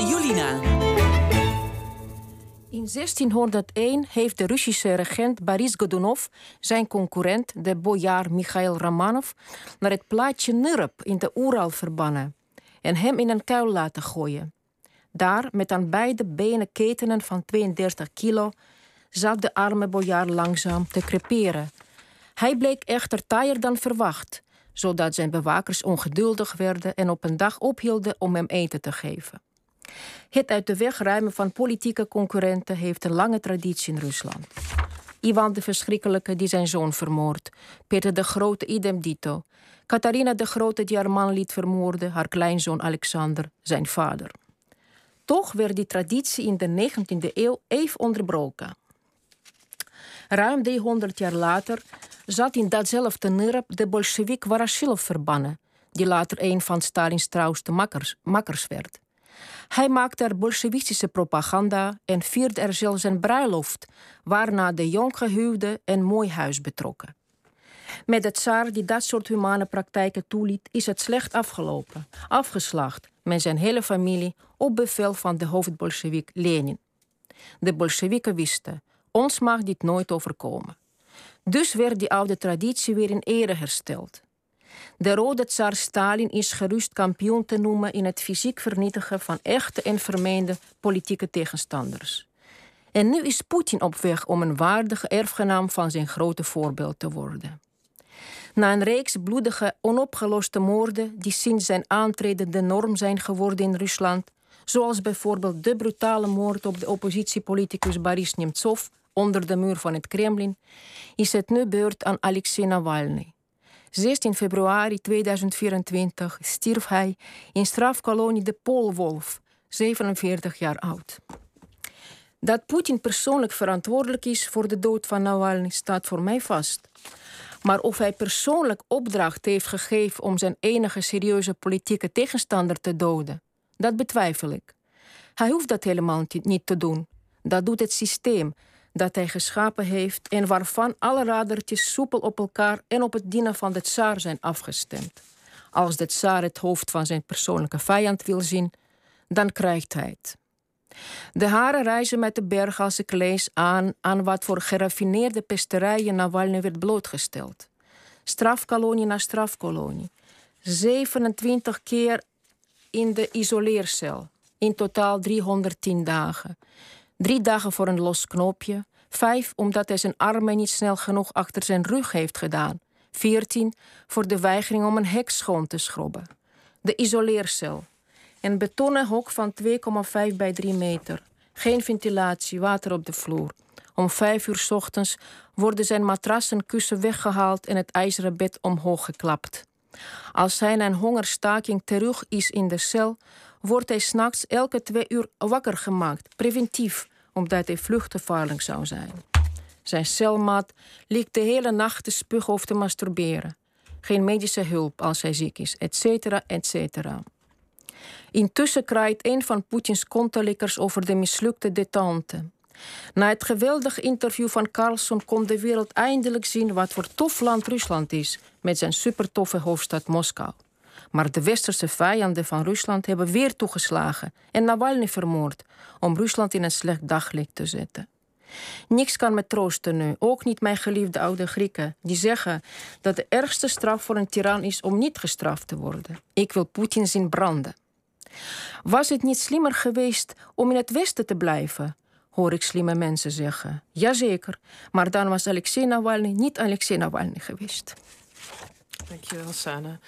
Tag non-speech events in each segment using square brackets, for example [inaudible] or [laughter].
Julina. In 1601 heeft de Russische regent Boris Godunov zijn concurrent, de bojaar Michail Romanov, naar het plaatsje Nurp in de Oeral verbannen en hem in een kuil laten gooien. Daar, met aan beide benen ketenen van 32 kilo, zat de arme bojaar langzaam te creperen. Hij bleek echter taaier dan verwacht, zodat zijn bewakers ongeduldig werden en op een dag ophielden om hem eten te geven. Het uit de weg ruimen van politieke concurrenten heeft een lange traditie in Rusland. Ivan de Verschrikkelijke die zijn zoon vermoord, Peter de Grote idem dito, Catharina de Grote die haar man liet vermoorden, haar kleinzoon Alexander, zijn vader. Toch werd die traditie in de 19e eeuw even onderbroken. Ruim 300 jaar later zat in datzelfde Nurp de Bolshevik Warashilov verbannen, die later een van Stalins trouwste makkers, makkers werd. Hij maakte er bolsjewistische propaganda en vierde er zelfs een bruiloft, waarna de jonggehuwde een mooi huis betrokken. Met de tsaar die dat soort humane praktijken toeliet, is het slecht afgelopen, afgeslacht met zijn hele familie op bevel van de hoofdbolshevik Lenin. De Bolsjewieken wisten, ons mag dit nooit overkomen. Dus werd die oude traditie weer in ere hersteld. De rode tsaar Stalin is gerust kampioen te noemen in het fysiek vernietigen van echte en vermeende politieke tegenstanders. En nu is Poetin op weg om een waardige erfgenaam van zijn grote voorbeeld te worden. Na een reeks bloedige, onopgeloste moorden die sinds zijn aantreden de norm zijn geworden in Rusland, zoals bijvoorbeeld de brutale moord op de oppositiepoliticus Boris Nemtsov onder de muur van het Kremlin, is het nu beurt aan Alexei Navalny. 16 februari 2024 stierf hij in strafkolonie de Poolwolf, 47 jaar oud. Dat Poetin persoonlijk verantwoordelijk is voor de dood van Navalny staat voor mij vast. Maar of hij persoonlijk opdracht heeft gegeven om zijn enige serieuze politieke tegenstander te doden, dat betwijfel ik. Hij hoeft dat helemaal niet te doen. Dat doet het systeem dat hij geschapen heeft en waarvan alle radertjes soepel op elkaar en op het dienen van de tsaar zijn afgestemd. Als de tsaar het hoofd van zijn persoonlijke vijand wil zien, dan krijgt hij het. De haren reizen met de berg als ik lees aan aan wat voor geraffineerde pesterijen Navalny werd blootgesteld. Strafkolonie na strafkolonie. 27 keer in de isoleercel. In totaal 310 dagen. Drie dagen voor een los knoopje. Vijf omdat hij zijn armen niet snel genoeg achter zijn rug heeft gedaan. Veertien voor de weigering om een hek schoon te schrobben. De isoleercel. Een betonnen hok van 2,5 bij 3 meter. Geen ventilatie, water op de vloer. Om vijf uur ochtends worden zijn matras en kussen weggehaald en het ijzeren bed omhoog geklapt. Als hij na een hongerstaking terug is in de cel, wordt hij s'nachts elke twee uur wakker gemaakt, preventief, omdat hij vluchtgevaarlijk zou zijn. Zijn celmaat ligt de hele nacht te spugen of te masturberen. Geen medische hulp als hij ziek is, et cetera, et cetera. Intussen kraait een van Poetins kontelikkers over de mislukte detente. Na het geweldige interview van Carlson kon de wereld eindelijk zien wat voor tof land Rusland is, met zijn supertoffe hoofdstad Moskou. Maar de westerse vijanden van Rusland hebben weer toegeslagen en Navalny vermoord om Rusland in een slecht daglicht te zetten. Niks kan me troosten nu, ook niet mijn geliefde oude Grieken, die zeggen dat de ergste straf voor een tiran is om niet gestraft te worden. Ik wil Poetin zien branden. Was het niet slimmer geweest om in het Westen te blijven? Hoor ik slimme mensen zeggen. Jazeker, maar dan was Alexei Navalny niet Alexei Navalny geweest. Dankjewel, Sana.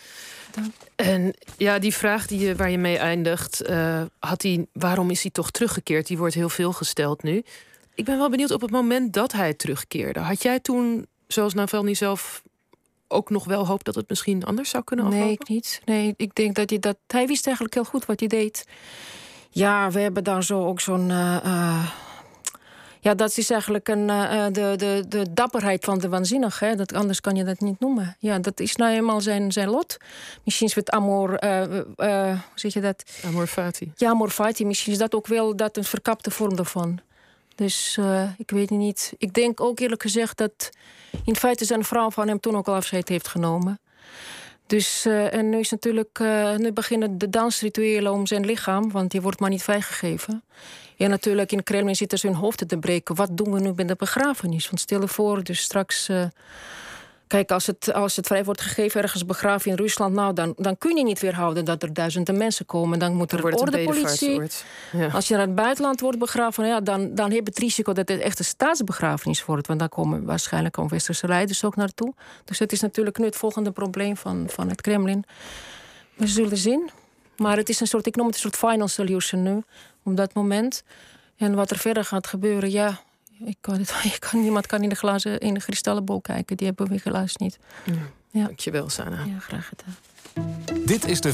En ja, die vraag die je, waar je mee eindigt, uh, had hij, waarom is hij toch teruggekeerd? Die wordt heel veel gesteld nu. Ik ben wel benieuwd op het moment dat hij terugkeerde. Had jij toen, zoals Navalny zelf, ook nog wel hoop dat het misschien anders zou kunnen aflopen? Nee, ik niet. Nee, ik denk dat hij dat. Hij wist eigenlijk heel goed wat hij deed. Ja, we hebben daar zo ook zo'n. Uh, uh, ja, dat is eigenlijk een, uh, de, de, de dapperheid van de waanzinnig. Hè? Dat, anders kan je dat niet noemen. Ja, dat is nou eenmaal zijn, zijn lot. Misschien is het amor... Uh, hoe zeg je dat? Amor fati. Ja, amor fati. Misschien is dat ook wel dat een verkapte vorm daarvan. Dus ik weet niet. Ik denk ook eerlijk gezegd dat in feite zijn vrouw van hem toen ook al afscheid heeft genomen. Dus, uh, en nu is natuurlijk, uh, nu beginnen de dansrituelen om zijn lichaam, want die wordt maar niet vrijgegeven. En natuurlijk in Kremlin zitten ze hun hoofden te breken. Wat doen we nu bij de begrafenis? Want stel je voor, dus straks. Uh, kijk, als het, als het vrij wordt gegeven ergens begraven in Rusland, nou, dan, dan kun je niet weerhouden dat er duizenden mensen komen. Dan moet er wordt ordepolitie. Ja. Als je naar het buitenland wordt begraven, ja, dan, dan heb je het risico dat het echt een staatsbegrafenis wordt. Want daar komen waarschijnlijk ook westerse leiders ook naartoe. Dus dat is natuurlijk nu het volgende probleem van, van het Kremlin. We zullen zien. Maar het is een soort, ik noem het een soort final solution nu, op dat moment. En wat er verder gaat gebeuren, ja, ik kan het, [laughs] ik kan, niemand kan in de glazen, in de kristallenbol kijken. Die hebben we helaas niet. Ja. Ja. Dankjewel, Sana. Ja, graag gedaan. Dit is de